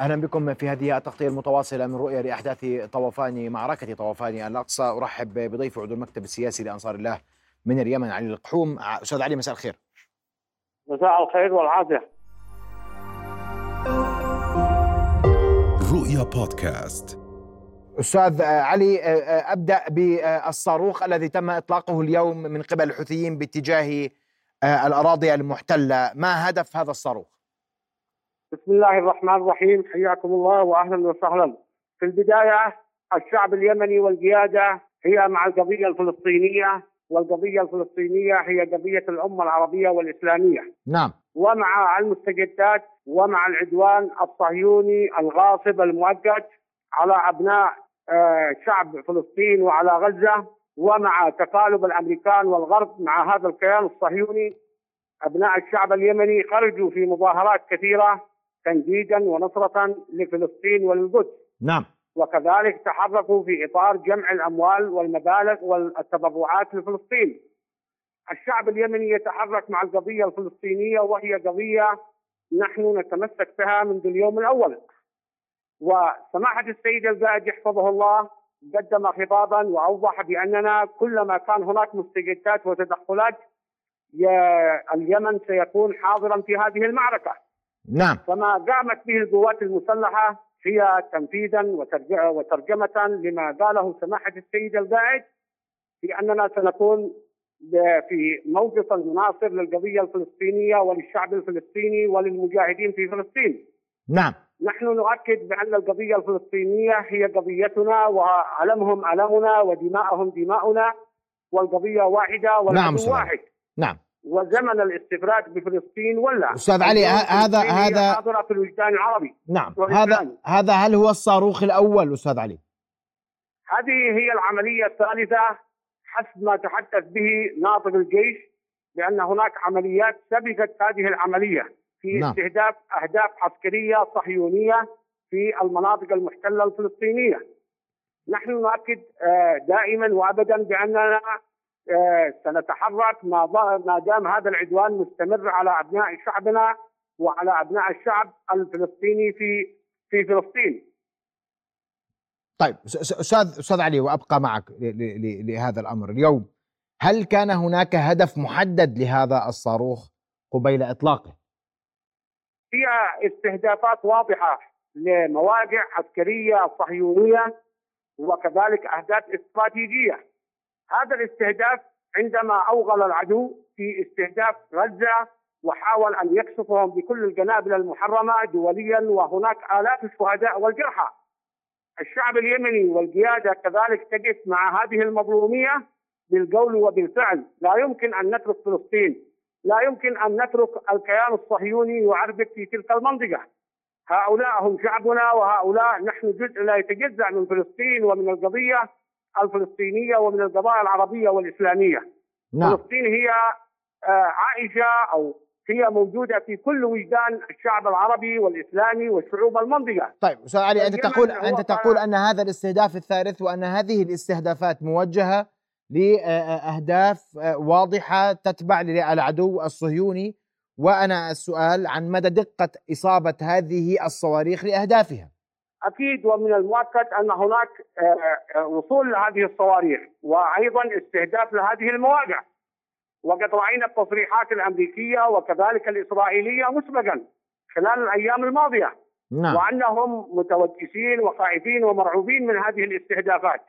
أهلا بكم في هذه التغطية المتواصلة من رؤية لأحداث طوفان معركة طوفان الأقصى. أرحب بضيف عضو المكتب السياسي لأنصار الله من اليمن علي القحوم. أستاذ علي مساء الخير. مساء الخير والعافية. رؤيا بودكاست. أستاذ علي أبدأ بالصاروخ الذي تم إطلاقه اليوم من قبل الحوثيين باتجاه الأراضي المحتلة. ما هدف هذا الصاروخ؟ بسم الله الرحمن الرحيم. حياكم الله واهلا وسهلا. في البداية الشعب اليمني والقياده هي مع القضية الفلسطينية والقضية الفلسطينية هي قضية الأمة العربية والإسلامية. نعم. ومع المستجدات ومع العدوان الصهيوني الغاصب المؤقت على أبناء شعب فلسطين وعلى غزة ومع تقالب الأمريكان والغرب مع هذا الكيان الصهيوني أبناء الشعب اليمني خرجوا في مظاهرات كثيرة تنديدا ونصرة لفلسطين وللقدس نعم وكذلك تحركوا في إطار جمع الأموال والمبالغ والتبرعات لفلسطين. الشعب اليمني يتحرك مع القضية الفلسطينية وهي قضية نحن نتمسك بها منذ اليوم الأول. وسماحة السيد القائد يحفظه الله قدم خطابا وأوضح بأننا كلما كان هناك مستجدات وتدخلات اليمن سيكون حاضرا في هذه المعركة. نعم فما قامت به القوات المسلحة هي تنفيذا وترجمة لما قاله سماحة السيد القائد في أننا سنكون في موقف المناصر للقضية الفلسطينية وللشعب الفلسطيني وللمجاهدين في فلسطين. نعم نحن نؤكد بأن القضية الفلسطينية هي قضيتنا وعلمهم علمنا ودماءهم دماؤنا والقضية واحدة والعدو نعم واحد. نعم وزمن الاستفراد بفلسطين ولا أستاذ علي هذا هذا حاضرة في الوجدان العربي نعم هذا هذا هل هو الصاروخ الأول أستاذ علي؟ هذه هي العملية الثالثة حسب ما تحدث به ناطق الجيش بأن هناك عمليات سبقت هذه العملية في نعم. استهداف أهداف عسكرية صهيونية في المناطق المحتلة الفلسطينية. نحن نؤكد دائما وابدا بأننا سنتحرك ما ما دام هذا العدوان مستمر على أبناء شعبنا وعلى أبناء الشعب الفلسطيني في في فلسطين. طيب أستاذ أستاذ علي وأبقى معك لهذا الأمر اليوم هل كان هناك هدف محدد لهذا الصاروخ قبيل إطلاقه؟ فيها استهدافات واضحة لمواقع عسكرية صهيونية وكذلك أهداف استراتيجية. هذا الاستهداف عندما أوغل العدو في استهداف غزة وحاول أن يقصفهم بكل القنابل المحرمة دوليا وهناك آلاف الشهداء والجرحى. الشعب اليمني والقياده كذلك تقف مع هذه المظلومية بالقول وبالفعل، لا يمكن أن نترك فلسطين، لا يمكن أن نترك الكيان الصهيوني يعربك في تلك المنطقة. هؤلاء هم شعبنا وهؤلاء نحن جزء لا يتجزأ من فلسطين ومن القضية الفلسطينية ومن القضايا العربية والإسلامية. نعم. فلسطين هي عائشة أو هي موجودة في كل وجدان الشعب العربي والإسلامي والشعوب المنطقة. طيب أستاذ علي أنت تقول أنت تقول أن هذا الاستهداف الثالث وأن هذه الاستهدافات موجهة لاهداف واضحة تتبع للعدو الصهيوني وأنا السؤال عن مدى دقة إصابة هذه الصواريخ لأهدافها. أكيد ومن المؤكد أن هناك وصول لهذه الصواريخ وأيضا استهداف لهذه المواقع وقد رأينا التصريحات الأمريكية وكذلك الإسرائيلية مسبقا خلال الأيام الماضية نعم. وأنهم متوجسين وخائفين ومرعوبين من هذه الاستهدافات.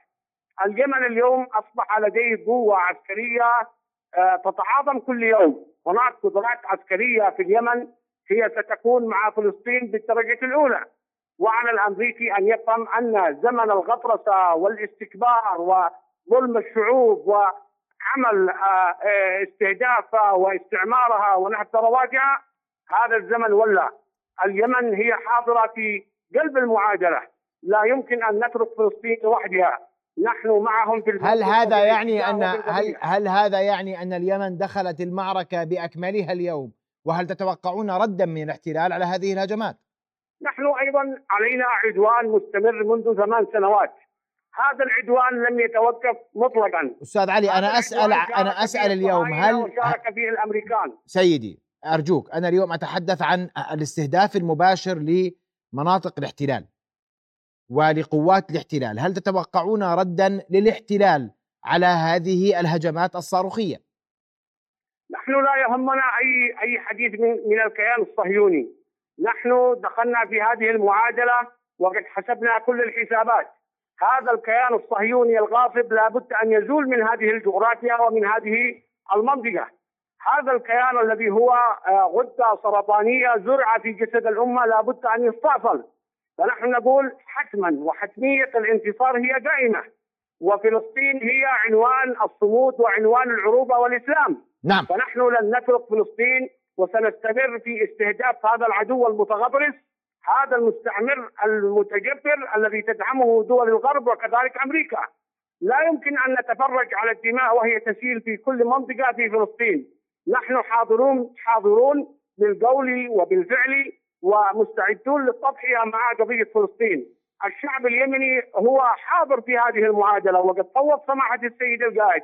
اليمن اليوم أصبح لديه قوة عسكرية تتعاظم كل يوم، هناك قدرات عسكرية في اليمن هي ستكون مع فلسطين بالدرجة الأولى. وعلى الأمريكي أن يفهم أن زمن الغطرسة والاستكبار وظلم الشعوب وعمل استهدافها واستعمارها ونهب ثرواتها هذا الزمن ولا. اليمن هي حاضرة في قلب المعادلة. لا يمكن أن نترك فلسطين لوحدها. نحن معهم في هل هذا يعني ان هل هل هذا يعني أن اليمن دخلت المعركة بأكملها اليوم؟ وهل تتوقعون ردا من الاحتلال على هذه الهجمات؟ نحن أيضا علينا عدوان مستمر منذ ثمان سنوات. هذا العدوان لم يتوقف مطلقا. أستاذ علي أنا أسأل أنا أسأل اليوم هل شارك فيه الأمريكان. سيدي أرجوك أنا اليوم أتحدث عن الاستهداف المباشر مناطق الاحتلال ولقوات الاحتلال. هل تتوقعون ردا للاحتلال على هذه الهجمات الصاروخية؟ نحن لا يهمنا اي أي حديث من من الكيان الصهيوني. نحن دخلنا في هذه المعادلة وقد حسبنا كل الحسابات. هذا الكيان الصهيوني الغاصب لابد أن يزول من هذه الجغرافيا ومن هذه المنطقة. هذا الكيان الذي هو آه، غدة سرطانية زرعة في جسد الأمة لابد أن يستأصل. فنحن نقول حتما وحتمية الانتصار هي دائمة. وفلسطين هي عنوان الصمود وعنوان العروبة والإسلام. نعم. فنحن لن نترك فلسطين وسنستمر في استهداف هذا العدو المتغطرس هذا المستعمر المتجبر الذي تدعمه دول الغرب وكذلك أمريكا. لا يمكن أن نتفرج على الدماء وهي تسيل في كل منطقة في فلسطين. نحن حاضرون حاضرون بالقول وبالفعل ومستعدون للتضحيه مع قضية فلسطين. الشعب اليمني هو حاضر في هذه المعادلة وقد صوت سماحة السيد القائد.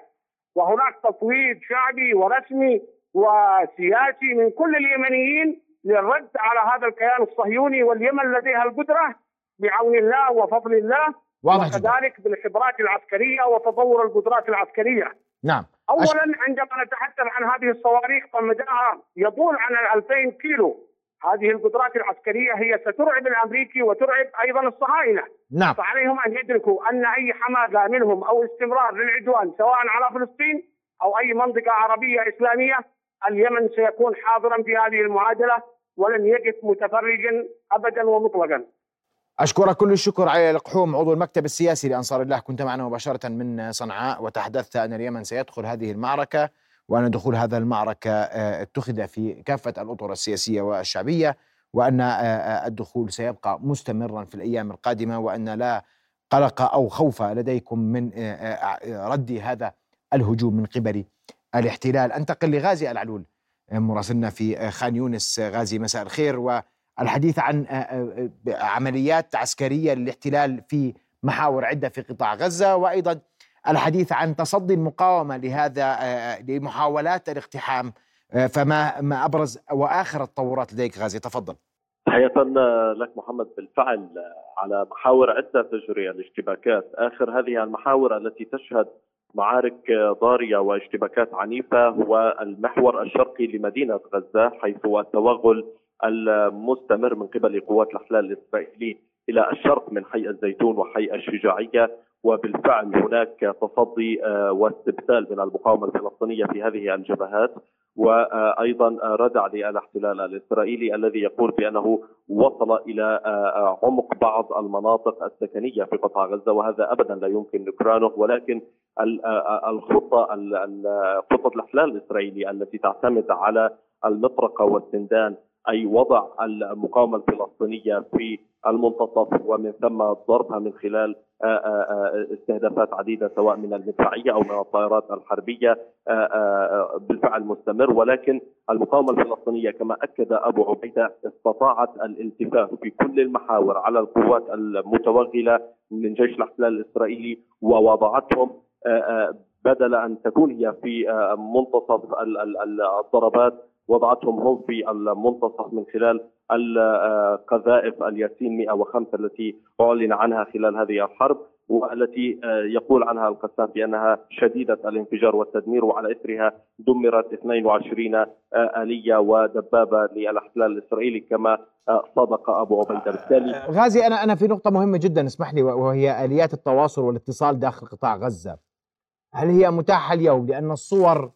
وهناك تصويت شعبي ورسمي وسياسي من كل اليمنيين للرد على هذا الكيان الصهيوني واليمن لديها القدرة بعون الله وفضل الله واضح وكذلك بالخبرات العسكرية وتطور القدرات العسكرية. نعم. اولا عندما نتحدث عن هذه الصواريخ فمداها يطول عن 2000 كيلو هذه القدرات العسكرية هي سترعب الأمريكي وترعب أيضا الصهاينة. نعم. فعليهم أن يدركوا أن أي حماقه منهم أو استمرار للعدوان سواء على فلسطين أو أي منطقة عربية إسلامية اليمن سيكون حاضرا في هذه المعادلة ولن يقف متفرجا ابدا ومطلقا. أشكرك كل الشكر علي القحوم عضو المكتب السياسي لأنصار الله كنت معنا مباشرة من صنعاء وتحدثت أن اليمن سيدخل هذه المعركة وأن دخول هذا المعركة آه، اتخذ في كافة الأطر السياسية والشعبية وأن آه، آه، الدخول سيبقى مستمرا في الأيام القادمة وأن لا قلق أو خوف لديكم من رد هذا الهجوم من قبل الاحتلال. أنتقل لغازي العلول. مراسلنا في خان يونس غازي مساء الخير والحديث عن عمليات عسكرية للاحتلال في محاور عدة في قطاع غزة. وأيضا الحديث عن تصدي المقاومة لهذا آه، آه، لمحاولات الاقتحام. آه، فما ما أبرز وآخر التطورات لديك غازي؟ تفضل. تحية لك محمد. بالفعل على محاور عدة تجري الاشتباكات. آخر هذه المحاور التي تشهد معارك ضارية واشتباكات عنيفة هو المحور الشرقي لمدينة غزة حيث التوغل المستمر من قبل قوات الاحتلال الإسرائيلي إلى الشرق من حي الزيتون وحي الشجاعية. وبالفعل هناك تصدي واستبدال من المقاومة الفلسطينية في هذه الجبهات. وأيضا ردع للاحتلال الإسرائيلي الذي يقول بأنه وصل إلى آه، عمق بعض المناطق السكنية في قطاع غزة وهذا ابدا لا يمكن نكرانه ولكن آه، الخطة خطة الاحتلال الإسرائيلي التي تعتمد على المطرقة والسندان أي وضع المقاومة الفلسطينية في المنتصف ومن ثم ضربها من خلال آه، آه، آه، استهدافات عديدة سواء من المدفعية أو من الطائرات الحربية بالفعل مستمر. ولكن المقاومة الفلسطينية كما أكد أبو عبيدة استطاعت الالتفاف في كل المحاور على القوات المتوغلة من جيش الاحتلال الإسرائيلي ووضعتهم بدل أن تكون هي في منتصف الضربات وضعتهم هم في المنتصف من خلال القذائف الياسين 105 التي أعلن عنها خلال هذه الحرب والتي يقول عنها القسام بأنها شديدة الانفجار والتدمير وعلى إثرها دمرت 22 آلية ودبابة للاحتلال الإسرائيلي كما صدق أبو عبيدة. بالتالي غازي أنا أنا في نقطة مهمة جدا اسمح لي وهي آليات التواصل والاتصال داخل قطاع غزة. هل هي متاحة اليوم؟ لأن الصور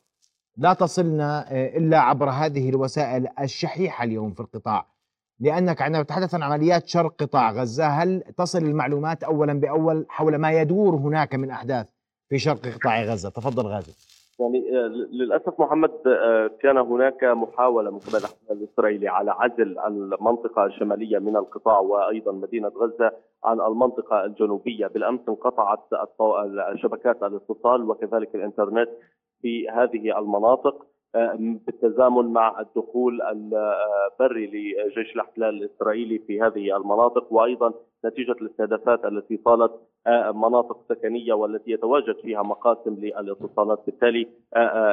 لا تصلنا آه، إلا عبر هذه الوسائل الشحيحة اليوم في القطاع. لأنك عندما تتحدث عن عمليات شرق قطاع غزة هل تصل المعلومات اولا بأول حول ما يدور هناك من أحداث في شرق قطاع غزة؟ تفضل غازي. يعني آه، للأسف محمد آه، كان هناك محاولة من قبل الاحتلال الإسرائيلي على عزل المنطقة الشمالية من القطاع وأيضا مدينة غزة عن المنطقة الجنوبية. بالأمس انقطعت شبكات الاتصال وكذلك الإنترنت. في هذه المناطق بالتزامن مع الدخول البري لجيش الاحتلال الإسرائيلي في هذه المناطق وأيضا نتيجة الاستهدافات التي طالت مناطق سكنية والتي يتواجد فيها مقاسم للاتصالات. بالتالي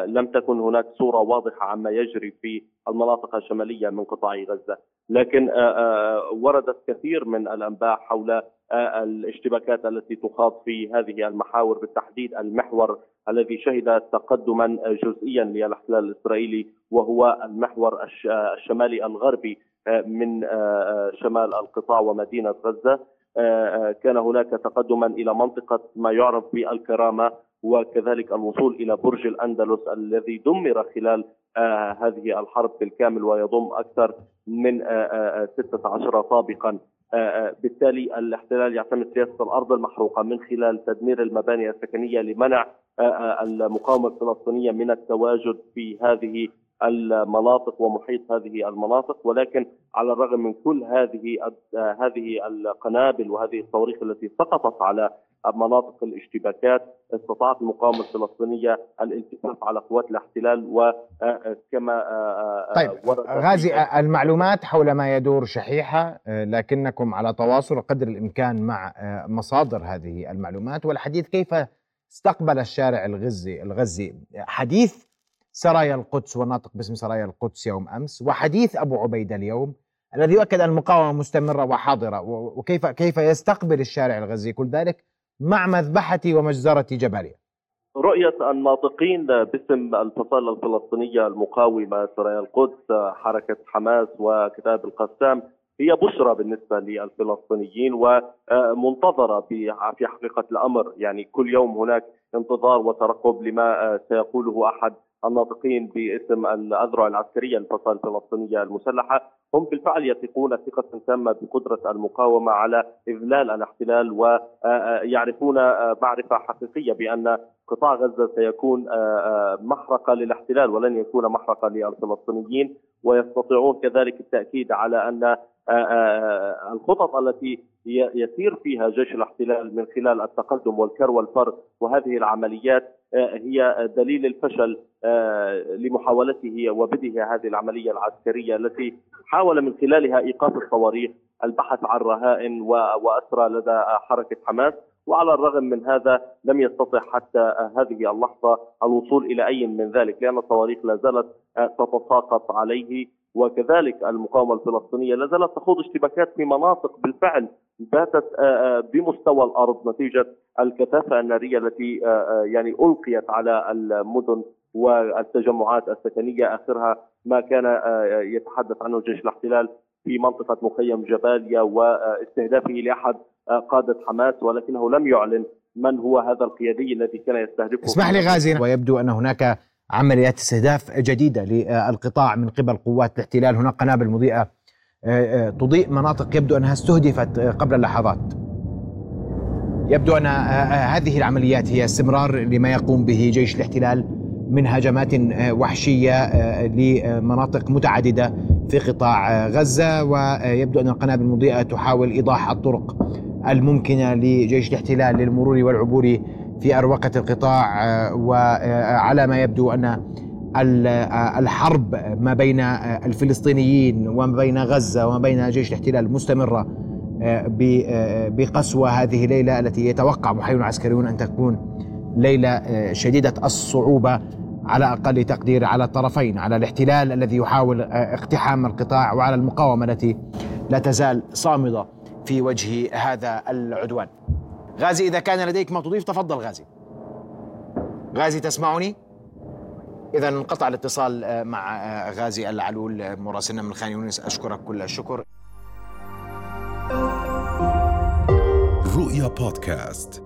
لم تكن هناك صورة واضحة عما يجري في المناطق الشمالية من قطاع غزة. لكن وردت كثير من الأنباء حول الاشتباكات التي تخاض في هذه المحاور. بالتحديد المحور الذي شهد تقدما جزئيا للإحتلال الإسرائيلي وهو المحور الشمالي الغربي من شمال القطاع ومدينة غزة. كان هناك تقدما إلى منطقة ما يعرف بالكرامة وكذلك الوصول إلى برج الأندلس الذي دمر خلال هذه الحرب بالكامل ويضم أكثر من 16 طابقا. بالتالي الاحتلال يعتمد سياسة الأرض المحروقة من خلال تدمير المباني السكنية لمنع المقاومة الفلسطينية من التواجد في هذه المناطق ومحيط هذه المناطق ولكن على الرغم من كل هذه هذه القنابل وهذه الصواريخ التي سقطت على مناطق الاشتباكات استطاعت المقاومة الفلسطينية الالتفاف على قوات الاحتلال وكما طيب غازي المعلومات حول ما يدور شحيحة لكنكم على تواصل قدر الإمكان مع مصادر هذه المعلومات والحديث كيف استقبل الشارع الغزي الغزي؟ حديث سرايا القدس والناطق باسم سرايا القدس يوم أمس وحديث أبو عبيدة اليوم الذي يؤكد أن المقاومة مستمرة وحاضرة وكيف كيف يستقبل الشارع الغزي كل ذلك مع مذبحة ومجزرة جباليا. رؤية الناطقين باسم الفصائل الفلسطينية المقاومة سرايا القدس حركة حماس وكتاب القسام هي بشرى بالنسبة للفلسطينيين ومنتظرة في حقيقة الأمر يعني كل يوم هناك انتظار وترقب لما سيقوله أحد الناطقين باسم الأذرع العسكرية للفصائل الفلسطينية المسلحة هم بالفعل يثقون ثقة تامة بقدرة المقاومة على إذلال الاحتلال ويعرفون معرفة حقيقية بأن قطاع غزة سيكون محرقة للاحتلال ولن يكون محرقة للفلسطينيين ويستطيعون كذلك التأكيد على أن الخطط التي يسير فيها جيش الاحتلال من خلال التقدم والكر والفر وهذه العمليات هي دليل الفشل لمحاولته وبدء هذه العملية العسكرية التي حاول من خلالها إيقاف الصواريخ البحث عن رهائن وأسرى لدى حركة حماس. وعلى الرغم من هذا لم يستطع حتى هذه اللحظة الوصول إلى أي من ذلك لأن الصواريخ لا زالت تتساقط عليه. وكذلك المقاومة الفلسطينية لا زالت تخوض اشتباكات في مناطق بالفعل باتت بمستوى الأرض نتيجة الكثافة النارية التي يعني ألقيت على المدن والتجمعات السكنية. آخرها ما كان يتحدث عنه جيش الاحتلال في منطقة مخيم جباليا واستهدافه لأحد قادة حماس ولكنه لم يعلن من هو هذا القيادي الذي كان يستهدفه. اسمح لي غازي. ويبدو أن هناك عمليات استهداف جديدة للقطاع من قبل قوات الاحتلال. هناك قنابل مضيئة تضيء مناطق يبدو أنها استهدفت قبل لحظات يبدو أن هذه العمليات هي استمرار لما يقوم به جيش الاحتلال من هجمات وحشية لمناطق متعددة في قطاع غزة ويبدو أن القنابل المضيئة تحاول إيضاح الطرق الممكنة لجيش الاحتلال للمرور والعبور في أروقة القطاع وعلى ما يبدو أن الحرب ما بين الفلسطينيين وما بين غزة وما بين جيش الاحتلال مستمرة بقسوة هذه الليلة التي يتوقع محللون عسكريون أن تكون ليلة شديدة الصعوبة على أقل تقدير على الطرفين على الاحتلال الذي يحاول اقتحام القطاع وعلى المقاومة التي لا تزال صامدة في وجه هذا العدوان. غازي إذا كان لديك ما تضيف تفضل غازي. غازي تسمعني؟ إذا انقطع الاتصال مع غازي العلول مراسلنا من خان يونس أشكرك كل الشكر. رؤيا بودكاست